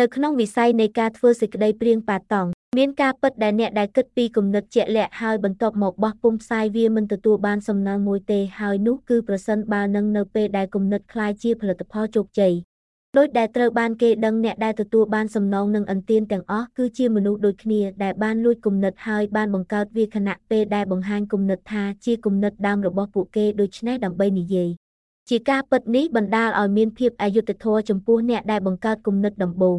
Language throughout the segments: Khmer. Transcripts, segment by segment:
នៅក្នុងវិស័យនៃការធ្វើសេចក្តីព្រៀងប៉ាតង់មានការពិតដែលអ្នកដែលគិតពីគំនិតជាក់លាក់ហើយបន្ទាប់មកបោះពុម្ពផ្សាយវាមិនទទួលបានសំណងមួយទេហើយនោះគឺប្រសិនបើនឹងនៅពេលដែលគំនិតคล้ายជាផលិតផលជោគជ័យដោយដែលត្រូវបានគេដឹងអ្នកដែលទទួលបានសំណងនឹងអន្ទានទាំងអស់គឺជាមនុស្សដូចគ្នាដែលបានលួចគំនិតហើយបានបង្កើតវាខណៈពេលដែលបង្ហាញគំនិតថាជាគំនិតដើមរបស់ពួកគេដូច្នេះដើម្បីនិយាយ ជាការពិតនេះបណ្ដាលឲ្យមានភាពអយុត្តិធម៌ចំពោះអ្នកដែលបង្កើតគំនិតដំបូង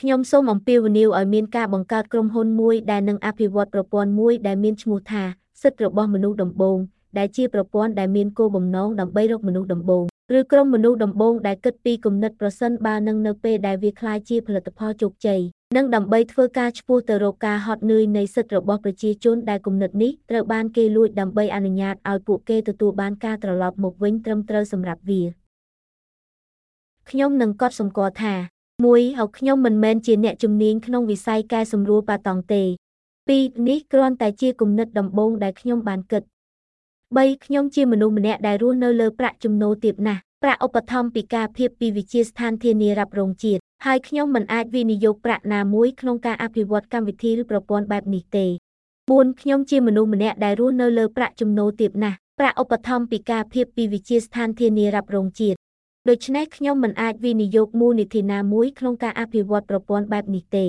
ខ្ញុំសូមអំពាវនាវឲ្យមានការបង្កើតក្រុមហ៊ុនមួយដែលនឹងអភិវឌ្ឍប្រព័ន្ធមួយដែលមានឈ្មោះថាសិទ្ធិរបស់មនុស្សដំបូងដែលជាប្រព័ន្ធដែលមានគោលបំណងដើម្បីរកមនុស្សដំបូងឬក្រុមមនុស្សដំបូងដែលគិតពីគំនិតប្រសិនបើនឹងនៅពេលដែលវាคล้ายជាផលិតផលជោគជ័យ និងដើម្បីធ្វើការឈ្មោះទៅរកការហត់នឿយនៃសិទ្ធិរបស់ប្រជាជនដែលគំនិតនេះត្រូវបានគេលួចដើម្បីអនុញ្ញាតឲ្យពួកគេទទួលបានការត្រឡប់មកវិញត្រឹមត្រូវសម្រាប់វាខ្ញុំនឹងកត់សម្គាល់ថា1ហៅខ្ញុំមិនមែនជាអ្នកជំនាញក្នុងវិស័យកែសម្រួលប៉ាតង់ទេ2នេះគ្រាន់តែជាគំនិតដំបូងដែលខ្ញុំបានគិត3ខ្ញុំជាមនុស្សម្នាក់ដែលរស់នៅលើប្រាក់ចំណូលទាបណាស់ប្រាក់ឧបត្ថម្ភពីការភាពពីវិជាស្ថានធានារ៉ាប់រងជាតិ ហើយខ្ញុំមិនអាចវិនិយោគប្រាក់ណាមួយក្នុងការអភិវឌ្ឍកម្មវិធីឬប្រព័ន្ធបែបនេះទេ4ខ្ញុំជាមនុស្សម្នាក់ដែលរស់នៅលើប្រាក់ចំណូលទាបណាស់ប្រាក់ឧបត្ថម្ភពីការភាពពីវិជាស្ថានធានារ៉ាប់រងជាតិដូច្នេះខ្ញុំមិនអាចវិនិយោគមូលនិធិណាមួយក្នុងការអភិវឌ្ឍប្រព័ន្ធបែបនេះទេ